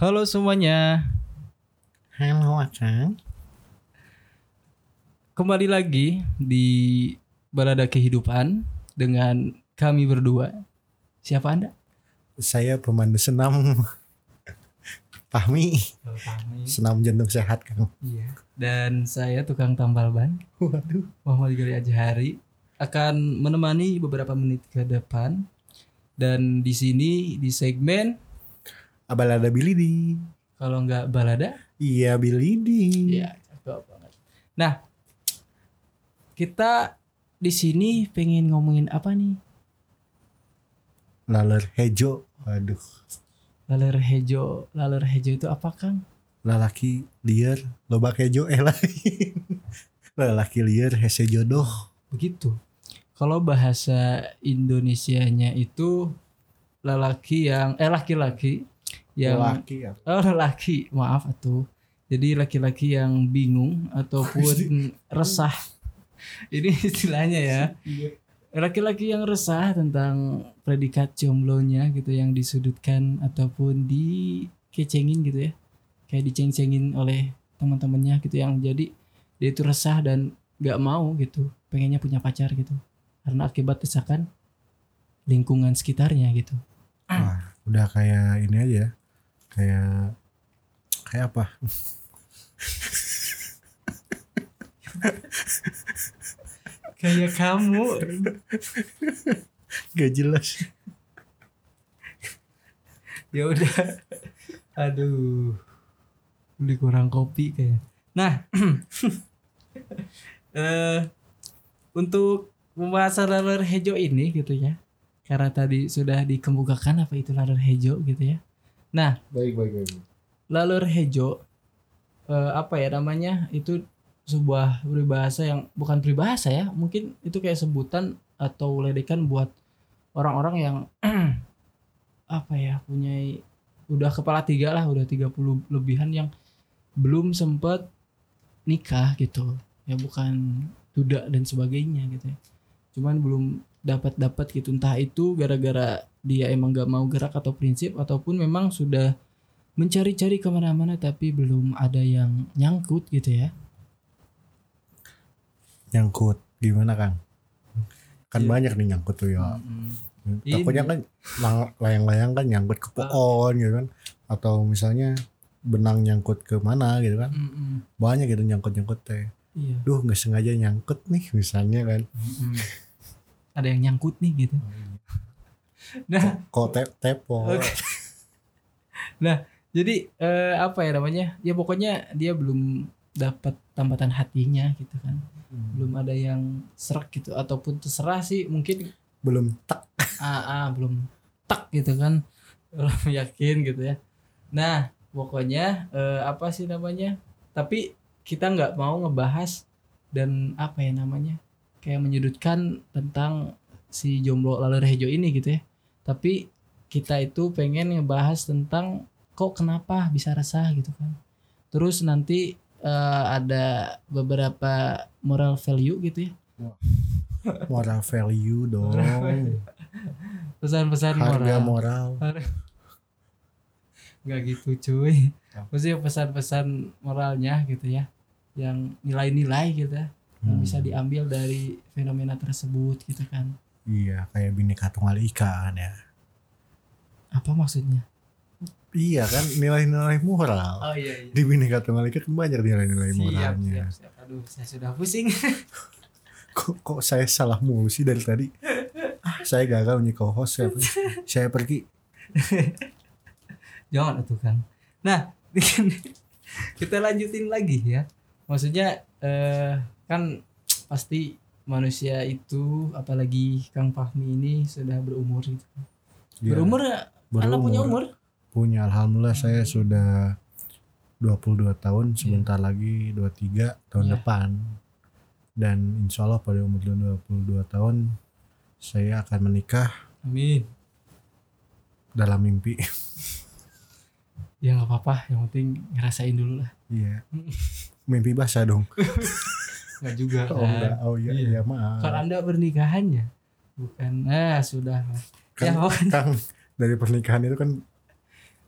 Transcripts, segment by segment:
Halo semuanya, Halo Akang. kembali lagi di Balada Kehidupan dengan kami berdua. Siapa Anda? Saya pemandu senam. Pahmi, senam jantung sehat Kang. Iya. Dan saya tukang tambal ban, Waduh. Muhammad Gali Ajhari akan menemani beberapa menit ke depan. Dan di sini di segmen Abal ada Bilidi. kalau nggak balada, Iya Bilidi. Iya, cakep banget. Nah, kita di sini pengen ngomongin apa nih? Laler hejo. Waduh. Laler hejo, laler hejo itu apa Kang? Lalaki liar loba hejo eh lain. Lalaki liar hese jodoh. Begitu. Kalau bahasa Indonesianya itu lelaki yang eh laki-laki yang Lalaki ya. oh lelaki, maaf atuh. Jadi laki-laki yang bingung ataupun resah. Ini istilahnya ya. Iya. laki-laki yang resah tentang predikat jomblonya gitu yang disudutkan ataupun dikecengin gitu ya kayak diceng-cengin oleh teman-temannya gitu yang jadi dia itu resah dan nggak mau gitu pengennya punya pacar gitu karena akibat desakan lingkungan sekitarnya gitu Wah, udah kayak ini aja. Ya. Kayak kayak apa? kayak kamu Gak jelas. ya udah aduh beli kurang kopi kayak nah eh untuk pembahasan laler hejo ini gitu ya karena tadi sudah dikemukakan apa itu laler hejo gitu ya nah Baik baik baik. laler hejo eh, apa ya namanya itu sebuah peribahasa yang bukan peribahasa ya mungkin itu kayak sebutan atau ledekan buat orang-orang yang apa ya punya udah kepala tiga lah udah 30 lebihan yang belum sempat nikah gitu ya bukan duda dan sebagainya gitu ya cuman belum dapat dapat gitu entah itu gara-gara dia emang gak mau gerak atau prinsip ataupun memang sudah mencari-cari ke mana-mana tapi belum ada yang nyangkut gitu ya Nyangkut. Gimana Kang? Kan Iya. banyak nih nyangkut tuh ya. Mm-mm. Takutnya Ini. kan lang- layang-layang kan nyangkut ke pohon gitu kan. Atau misalnya benang nyangkut ke mana gitu kan. Mm-mm. Banyak gitu nyangkut-nyangkut teh. iya Duh nggak sengaja nyangkut nih misalnya kan. Mm-mm. Ada yang nyangkut nih gitu nah Kok te tepo. Oke. jadi eh, apa ya namanya ya pokoknya dia belum dapat tambatan hatinya gitu kan Hmm. belum ada yang serak gitu ataupun terserah sih mungkin Belum tak. ah, ah, belum tak gitu kan belum yakin gitu ya nah pokoknya eh, apa sih namanya tapi kita nggak mau ngebahas dan apa ya namanya kayak menyudutkan tentang si jomblo lalu rejo ini gitu ya. Tapi kita itu pengen ngebahas tentang kok kenapa bisa resah gitu kan. Terus nanti eh, ada beberapa moral value gitu ya. Moral value dong. pesan-pesan Harga moral. moral. nggak gitu cuy. Maksudnya pesan-pesan moralnya gitu ya. Yang nilai-nilai gitu ya yang Hmm. bisa diambil dari fenomena tersebut gitu kan Iya kayak bineka tunggal ika kan ya. apa maksudnya Iya kan nilai-nilai moral. oh iya iya Di bineka tunggal ika kan banyak nilai-nilai siap moralnya. siap siap aduh saya sudah pusing Kok, kok saya salah mulu sih dari tadi? Saya gagal menjadi co-host saya, saya pergi. jangan itu kan nah kita lanjutin lagi ya maksudnya eh, kan pasti manusia itu apalagi Kang Fahmi ini sudah berumur gitu Ya, berumur nggak? anda punya umur Punya alhamdulillah saya sudah 22 tahun, sebentar lagi 23 tahun Iya. depan. Dan insya Allah pada umur 22 tahun saya akan menikah amin dalam mimpi. ya nggak apa-apa yang penting ngerasain dulu lah Iya. Mimpi basah dong. nggak juga Oh enggak. Oh iya, Iya. iya maaf. kan anda pernikahannya bukan ah sudah lah ya Kan, pokoknya Kang, dari pernikahan itu kan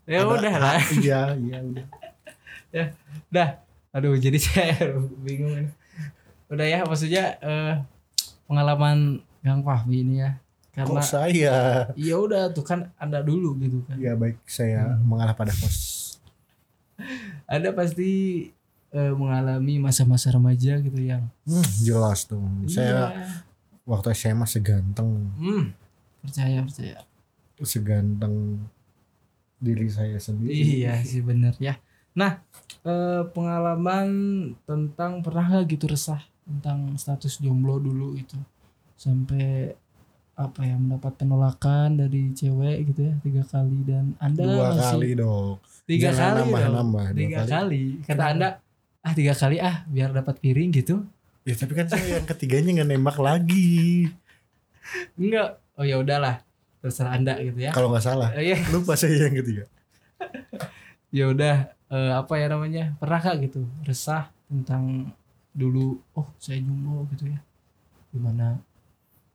ya Ada- udah lah Iya, iya udah. dah aduh jadi saya bingung ini udah ya maksudnya eh, pengalaman Kang Fahmi ini ya karena Kok saya? iya udah tuh kan anda dulu gitu kan Ya baik, saya Hmm. mengalah pada host. anda pasti eh, mengalami masa-masa remaja gitu yang Hmm, jelas dong. Saya Iya. waktu SMA seganteng, Hmm, percaya percaya seganteng diri saya sendiri. iya sih bener ya nah eh, pengalaman tentang pernah nggak gitu resah tentang status jomblo dulu itu sampai apa ya mendapat penolakan dari cewek gitu ya tiga kali dan anda Dua masih kali dong. tiga Jangan kali dong. nambah-nambah, dua tiga kali. kali. kata anda ah tiga kali ah biar dapat piring gitu Ya tapi kan saya yang ketiganya nggak nembak lagi. enggak oh ya udahlah terserah anda gitu ya Kalau nggak salah. Eh, iya Lupa saya yang ketiga. ya udah eh, apa ya namanya pernah gak gitu resah tentang dulu oh saya jomblo gitu ya gimana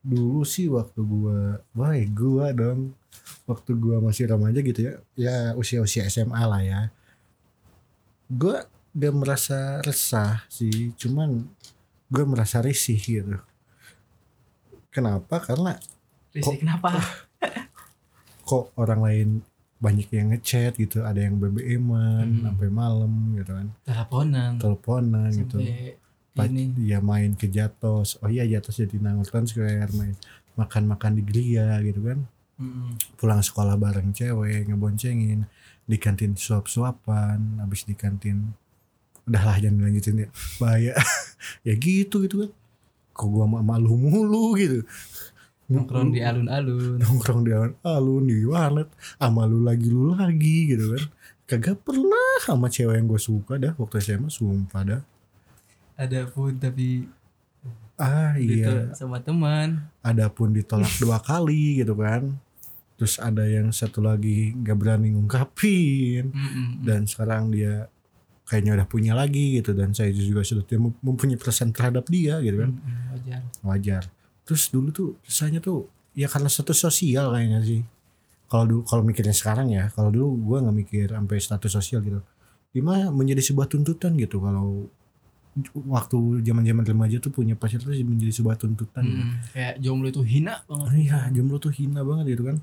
Dulu sih waktu gua, wah gua dong. Waktu gua masih remaja gitu ya. Ya usia-usia SMA lah ya. Gua gak merasa resah sih, cuman gua merasa risih gitu. Kenapa? Karena Rizky kenapa kok orang lain banyak yang ngechat gitu, ada yang BBM-an Hmm. sampai malam gitu kan, teleponan teleponan gitu. sampai Pa- ini ya main ke Jatos. Oh iya Jatos jadi Nangurtan Square main makan-makan di Gria gitu kan. Mm-mm. Pulang sekolah bareng cewek ngeboncengin di kantin suap-suapan, habis di kantin udahlah jangan lanjutin ya. Bahaya. ya gitu gitu kan. Kok gua ma- malu mulu gitu. nongkrong di alun-alun nongkrong di alun di warnet sama lu lagi lu lagi gitu kan kagak pernah sama cewek yang gue suka dah waktu SMA sumpah dah ada pun tapi ah iya sama teman ada pun ditolak dua kali gitu kan terus ada yang satu lagi nggak berani ngungkapin Mm-mm. dan sekarang dia kayaknya udah punya lagi gitu dan saya juga sudah mempunyai perasaan terhadap dia gitu kan wajar wajar terus dulu tuh rasanya tuh ya karena status sosial kayaknya sih kalau dulu kalau mikirnya sekarang ya kalau dulu gua nggak mikir sampai status sosial gitu Cuma menjadi sebuah tuntutan gitu kalau waktu zaman zaman remaja tuh punya pacar tuh menjadi sebuah tuntutan gitu. Mm-mm. kayak jomblo itu hina banget Iya, jomblo tuh hina banget gitu kan.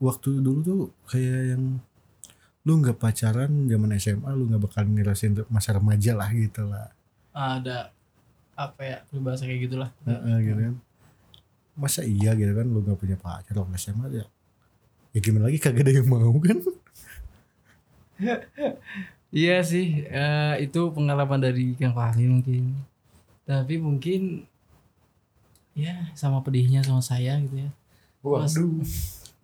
Waktu dulu tuh kayak yang lu nggak pacaran zaman SMA lu nggak bakal ngerasain masa remaja lah gitu lah. ada apa ya berbahasa kayak gitulah Heeh, gitu kan. Masa iya gitu kan lu nggak punya pacar waktu SMA ya. Ya gimana lagi kagak ada yang mau kan? Iya sih, eh, itu pengalaman dari Kang Fahmi mungkin. Tapi mungkin ya sama pedihnya sama saya gitu ya. Waduh.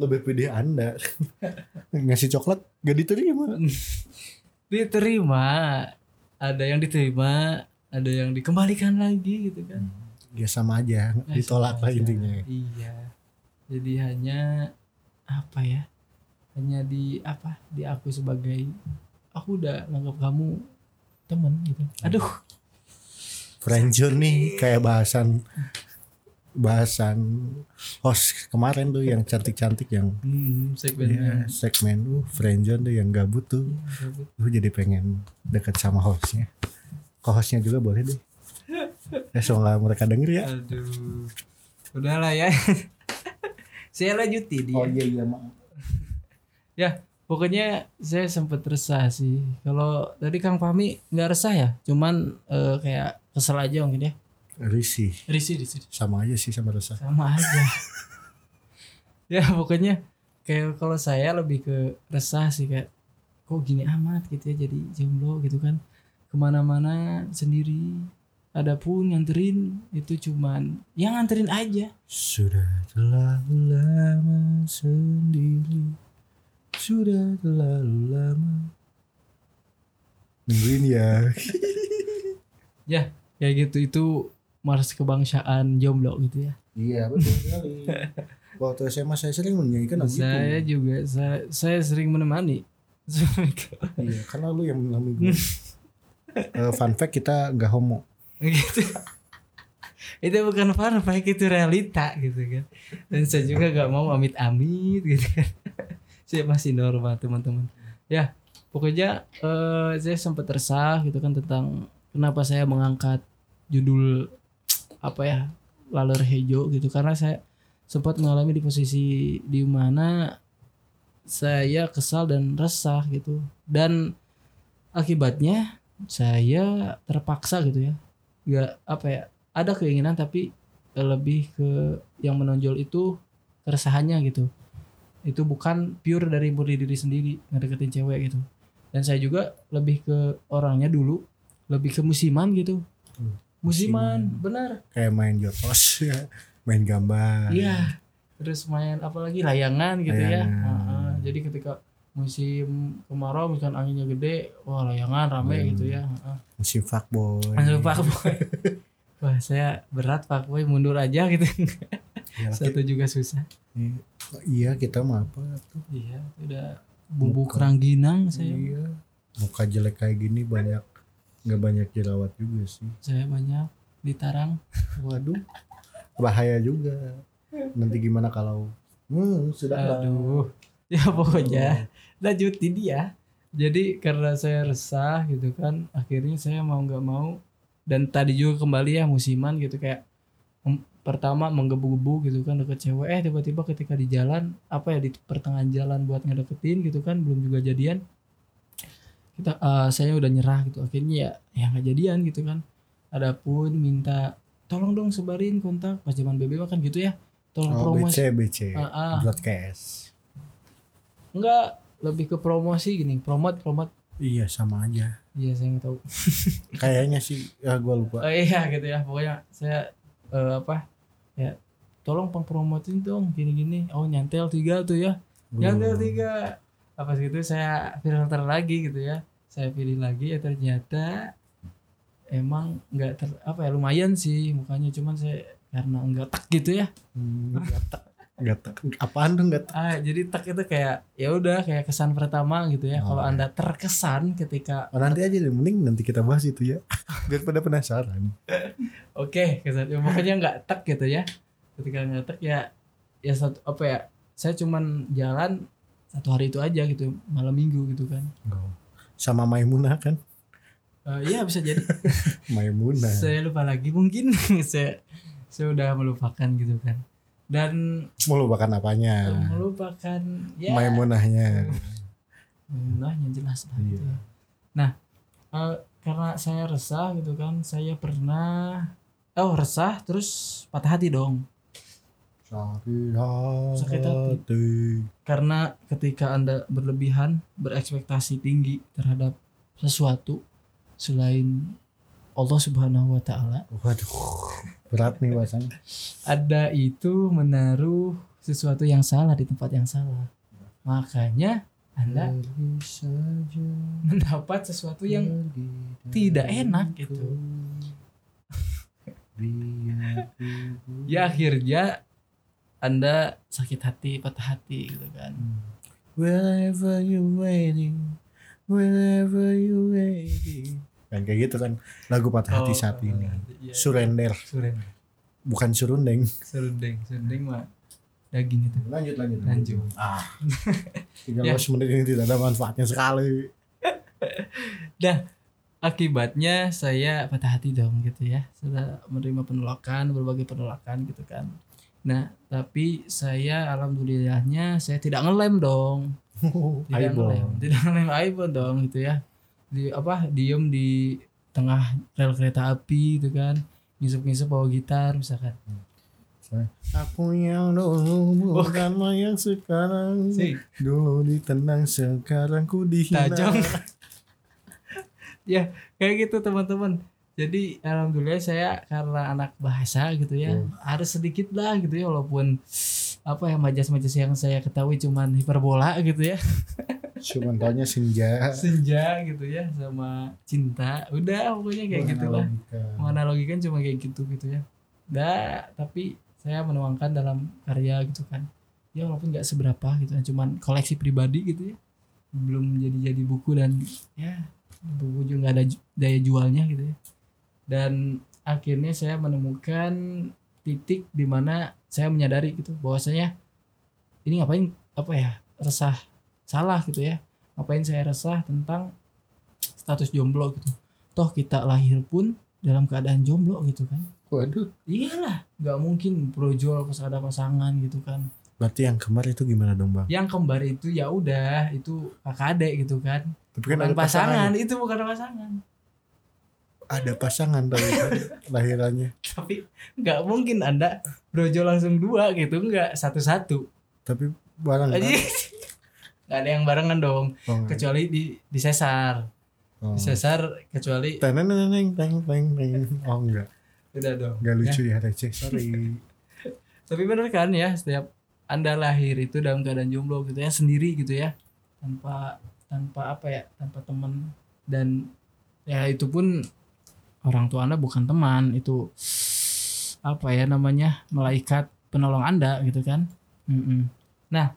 Lebih pede Anda. Ngasih coklat gak diterima. Diterima, ada yang diterima, ada yang dikembalikan lagi gitu kan. Ya sama aja, Eh, ditolak sama lah aja. intinya. Iya. Jadi hanya apa ya? Hanya di apa? Diakui sebagai aku udah nganggap kamu temen gitu. Aduh, Friendzone nih kayak bahasan bahasan host kemarin tuh yang cantik-cantik yang hmm, ya, segmennya. segmen uh friendzone tuh yang gabut tuh lu jadi pengen deket sama hostnya ke hostnya juga boleh deh ya semoga mereka denger ya Aduh. Udahlah ya. saya lanjutin ya. iya iya maaf Pokoknya saya sempat resah sih. Kalau tadi Kang Fahmi nggak resah ya, cuman eh, kayak kesel aja mungkin ya. Risih Risih risih. sama aja sih sama resah Sama aja. ya pokoknya kayak kalau saya lebih ke resah sih kayak kok gini amat gitu ya jadi jomblo gitu kan ke mana-mana sendiri. Adapun nganterin itu cuman yang nganterin aja. sudah terlalu lama sendiri sudah terlalu lama nungguin ya Kayak gitu itu mars kebangsaan jomblo gitu ya. Iya betul sekali. Waktu SMA saya sering menyanyikan lagu saya itu. juga saya, saya sering menemani Iya, karena lu yang mengalami gue. Eh, fun fact kita gak homo. gitu itu bukan fun fact itu realita gitu kan dan saya juga gak mau amit-amit gitu kan saya masih normal teman-teman ya pokoknya eh, saya sempat resah gitu kan tentang kenapa saya mengangkat judul apa ya laler hijau gitu. Karena saya sempat mengalami di posisi di mana saya kesal dan resah gitu. Dan akibatnya saya terpaksa gitu ya. Nggak apa ya ada keinginan tapi lebih ke yang menonjol itu keresahannya gitu. Itu bukan pure dari murni diri sendiri ngedeketin cewek gitu. Dan saya juga lebih ke orangnya dulu lebih ke musiman gitu. Hmm, musiman, musiman. benar kayak main jotos ya main gambar iya terus main apalagi layangan gitu ya Layangan. Heeh. jadi ketika musim kemarau misalkan anginnya gede wah layangan rame Hmm. gitu ya Heeh. musim fuckboy Langsung Pak Boy. Wah saya berat Pak Boy mundur aja gitu. Ya, Satu juga susah. iya kita mah apa tuh Iya udah bumbu kerangginang saya. iya muka jelek kayak gini banyak nggak banyak jerawat juga sih Saya banyak ditarang. waduh bahaya juga nanti gimana kalau hmm, sudah. Aduh. Ya pokoknya lanjutin dia. Jadi karena saya resah gitu kan, akhirnya saya mau nggak mau dan tadi juga kembali ya musiman gitu kayak pertama menggebu-gebu gitu kan deket cewek eh tiba-tiba ketika di jalan apa ya di pertengahan jalan buat ngedeketin gitu kan belum juga jadian kita eh, saya udah nyerah gitu akhirnya ya ya nggak jadian gitu kan adapun minta tolong dong sebarin kontak pas zaman BB mah kan gitu ya tolong oh, promosi BC BC Ah, ah. broadcast Enggak, lebih ke promosi gini, promote promote. iya sama aja Iya, saya nggak tahu. kayaknya sih ya gue lupa Oh, iya gitu ya. Pokoknya saya eh, apa? Ya, tolong pengpromotin dong gini-gini. Oh, nyantel tiga tuh ya. Nyantel tiga. Apa gitu saya filter lagi gitu ya. Saya pilih lagi ya ternyata emang nggak ter apa ya lumayan sih mukanya cuman saya karena enggak tak gitu ya Hmm, gatak gatak apaan dong gatak ah jadi tak itu kayak ya udah kayak kesan pertama gitu ya Oh, kalau anda terkesan ketika oh, nanti aja deh mending nanti kita bahas itu ya biar pada penasaran Oke, kesan ya, pokoknya nggak tek gitu ya. Ketika nggak tek ya ya satu apa ya? Saya cuman jalan satu hari itu aja gitu, malam minggu gitu kan. Oh. Sama Maimunah kan Eh, Iya bisa jadi. Maimunah saya lupa lagi mungkin saya saya udah melupakan gitu kan. Dan melupakan apanya melupakan ya Maimunahnya Maimunahnya jelas lah gitu Iya. ya. Nah, eh, karena saya resah gitu kan, saya pernah oh resah terus patah hati dong. Sakit Sakit hati. karena ketika anda berlebihan berekspektasi tinggi terhadap sesuatu selain Allah Subhanahu wa taala waduh berat nih bahasanya ada itu menaruh sesuatu yang salah di tempat yang salah. Makanya anda mendapat sesuatu yang tidak enak gitu. Ya akhirnya anda sakit hati patah hati gitu kan Wherever you waiting, wherever you waiting. Kan kayak gitu kan lagu patah hati Oh, saat ini. iya. Surrender, surendeng bukan surundeng. surendeng surendeng mah daging itu Lanjut lanjut Lanjut. Ah. 13 Ya. menit ini tidak ada manfaatnya sekali. akibatnya saya patah hati dong gitu ya sudah menerima penolakan berbagai penolakan gitu kan nah tapi saya alhamdulillahnya saya tidak ngelem dong. Tidak Aibon. ngelem. tidak ngelem iPhone dong gitu ya. Di apa diem di tengah rel kereta api gitu kan. Ngisep-ngisep bawa gitar misalkan. Aku yang dulu bukanlah yang sekarang. sih Dulu ditendang sekarang ku dihina. Tajam. ya kayak gitu teman-teman jadi alhamdulillah saya karena anak bahasa gitu ya Hmm. harus sedikit lah gitu ya walaupun apa ya majas-majas yang saya ketahui cuman hiperbola gitu ya. Cuman taunya senja. senja gitu ya sama cinta. Udah pokoknya kayak gitu lah. Menganalogikan. Cuma kayak gitu gitu ya. Dah tapi saya menuangkan dalam karya gitu kan. Ya walaupun nggak seberapa gitu kan cuman koleksi pribadi gitu ya. Belum jadi jadi buku dan ya buku juga nggak ada daya jualnya gitu ya dan akhirnya saya menemukan titik di mana saya menyadari gitu bahwasanya ini ngapain apa ya resah salah gitu ya ngapain saya resah tentang status jomblo gitu toh kita lahir pun dalam keadaan jomblo gitu kan Waduh. iyalah nggak mungkin brojol pas ada pasangan gitu kan Berarti yang kembar itu gimana dong bang? yang kembar itu ya udah itu kakak adek gitu kan Tapi kan bukan ada pasangan. pasangan. itu bukan pasangan Ada pasangan tapi lahirannya. tapi nggak mungkin anda brojol langsung dua gitu nggak satu-satu Tapi barang kan? Aji. nggak ada yang barengan dong Oh, kecuali di di sesar oh. di sesar kecuali Teneng teneng teng teng teng. Oh enggak. udah dong Enggak lucu ya receh. Sorry. tapi bener kan ya setiap anda lahir itu dalam keadaan jomblo gitu ya sendiri gitu ya tanpa tanpa apa ya tanpa teman dan ya itu pun orang tua anda bukan teman itu apa ya namanya malaikat penolong anda gitu kan? Mm-mm. nah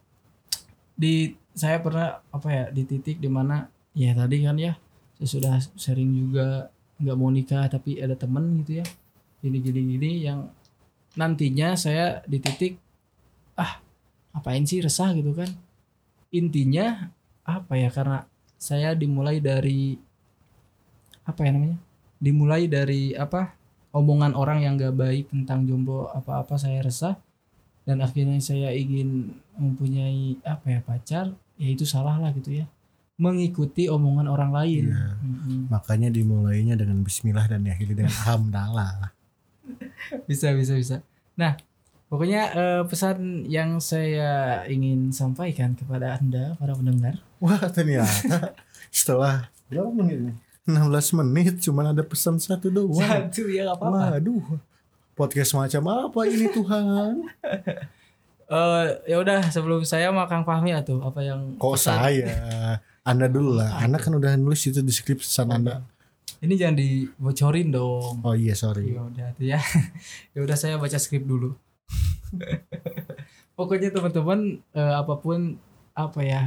di saya pernah apa ya di titik di mana ya tadi kan ya saya sudah sering juga nggak mau nikah tapi ada temen gitu ya gini gini gini yang nantinya saya di titik ah apain sih resah? gitu kan. Intinya apa ya karena saya dimulai dari apa ya namanya dimulai dari apa omongan orang yang gak baik tentang jomblo apa-apa saya resah dan akhirnya saya ingin mempunyai apa ya pacar ya itu salah lah gitu ya mengikuti omongan orang lain Iya. Mm-mm. Makanya dimulainya dengan bismillah dan diakhiri dengan alhamdulillah. bisa bisa bisa nah pokoknya eh, pesan yang saya ingin sampaikan kepada anda para pendengar Wah ternyata setelah berapa menit nih? 16 menit cuman ada pesan satu doang. satu ya nggak apa-apa Waduh. Podcast macam apa ini Tuhan? Eh, ya udah sebelum saya sama Kang Fahmi atuh apa yang Kok pesan- saya? Anda dulu lah. Anda kan udah nulis itu di skrip pesan Anda. ini jangan dibocorin dong Oh iya sorry. ya udah tuh ya ya udah saya baca skrip dulu pokoknya teman-teman eh, apa pun apa ya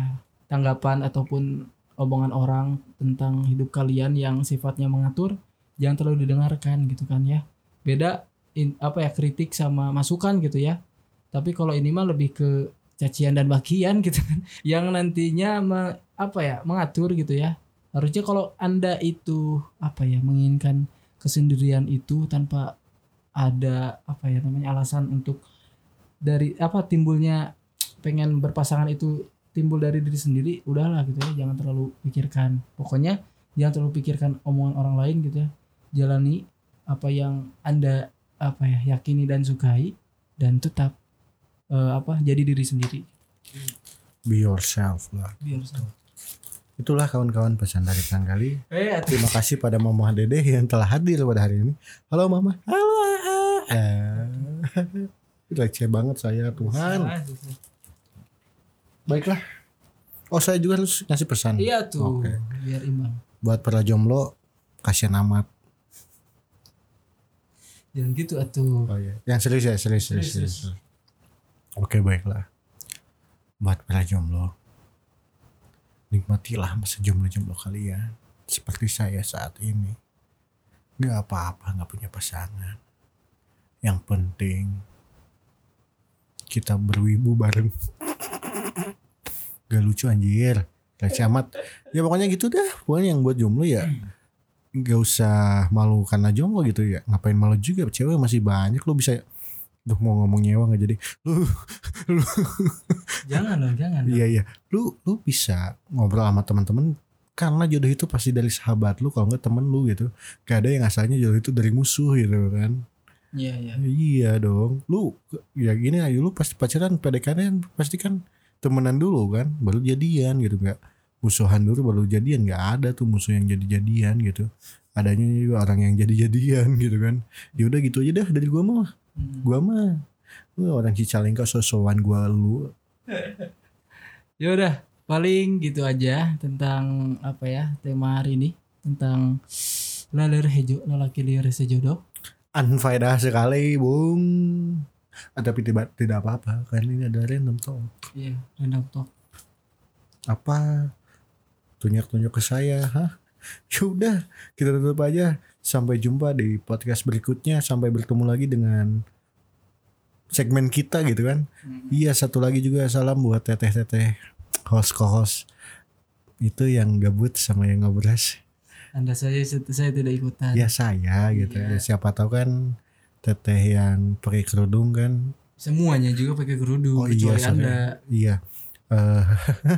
tanggapan ataupun omongan orang tentang hidup kalian yang sifatnya mengatur jangan terlalu didengarkan gitu kan ya. Beda in- apa ya kritik sama masukan gitu ya. Tapi kalau ini mah lebih ke cacian dan bagian gitu kan. Yang nantinya me- apa ya mengatur gitu ya. Harusnya kalau anda itu apa ya menginginkan kesendirian itu tanpa ada apa ya namanya alasan untuk dari apa timbulnya pengen berpasangan itu timbul dari diri sendiri udahlah gitu ya jangan terlalu pikirkan pokoknya jangan terlalu pikirkan omongan orang lain gitu ya jalani apa yang anda apa ya yakini dan sukai dan tetap eh, apa jadi diri sendiri Be yourself lah. biar Itulah kawan-kawan pesan dari Kang Gali. eh. Terima kasih pada Mama Dede yang telah hadir pada hari ini. Halo Mama. Halo. Eh. Receh banget saya Tuhan. Salah, susah. Baiklah. Oh saya juga harus ngasih pesan. iya tuh Oke. biar imbang Buat para jomblo kasihan amat. jangan gitu atuh Oh iya. Yang serius ya serius serius. Serius, serius. Oke baiklah. Buat para jomblo. Nikmatilah masa jomblo-jomblo kalian. Seperti saya saat ini. Gak apa-apa gak punya pasangan. Yang penting kita berwibu bareng. Gak lucu anjir. Receh amat. Ya pokoknya gitu dah. Pokoknya yang buat jomblo ya gak usah malu karena jomblo gitu ya. Ngapain malu juga cewek masih banyak lu bisa Duh mau ngomong nyewa gak jadi. Lu lu jangan dong jangan. Iya iya. Lu lu bisa ngobrol sama teman-teman karena jodoh itu pasti dari sahabat lu kalau nggak temen lu gitu. Gak ada yang asalnya jodoh itu dari musuh gitu kan. iya iya Iya dong. Lu ya gini aja lu pasti pacaran PDKT pasti kan temenan dulu kan baru jadian gitu nggak musuhan dulu baru jadian nggak ada tuh musuh yang jadi jadian gitu. Adanya juga orang yang jadi jadian gitu kan. Ya udah gitu aja dah dari gua mah. Hmm. gua mah lu orang Cicalengka sosokan gua lu. Ya udah, paling gitu aja tentang apa ya tema hari ini tentang laler hejo lelaki liar sejodoh. unfaedah sekali bung tapi tidak tidak apa-apa kan ini ada random talk. Iya, random talk. apa? Tunjuk-tunjuk ke saya hah? Yaudah kita tutup aja. Sampai jumpa di podcast berikutnya. Sampai bertemu lagi dengan segmen kita gitu kan. Iya satu lagi juga. Salam buat teteh-teteh host co-host itu yang gabut sama yang ngobras Anda saja saya tidak ikutan. ya saya gitu. Iya. ya siapa tahu kan teteh yang pakai kerudung kan Semuanya juga pakai kerudung Oh iya, kecuali sorry. Anda. iya Eh,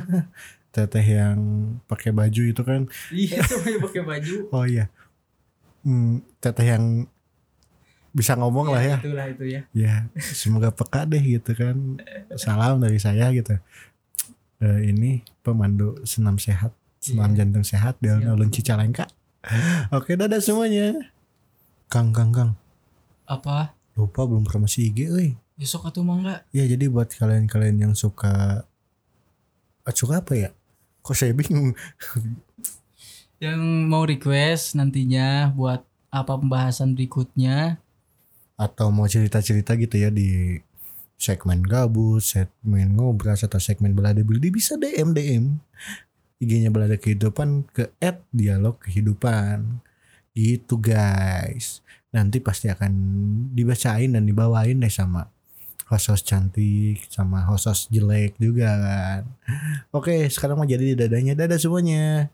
teteh yang pakai baju itu kan Iya, semuanya pakai baju. oh iya Hmm, teteh yang bisa ngomong lah ya Itulah itu ya. ya semoga peka deh gitu kan salam dari saya gitu Eh, ini pemandu senam sehat senam Iya. jantung sehat di Siap. alun Cicalengka oke dadah semuanya Kang Kang Kang Apa? lupa belum promosi IG euy Besok atau mangga? ya jadi buat kalian-kalian yang suka Ah, suka apa ya kok saya bingung Yang mau request nantinya buat apa pembahasan berikutnya? atau mau cerita-cerita gitu ya di segmen gabut, segmen ngobras atau segmen belada belidi bisa DM DM IG-nya belada kehidupan ke dialog kehidupan gitu guys nanti pasti akan dibacain dan dibawain deh sama host-host cantik sama host-host jelek juga kan. Oke sekarang mau jadi dadanya. Dadah semuanya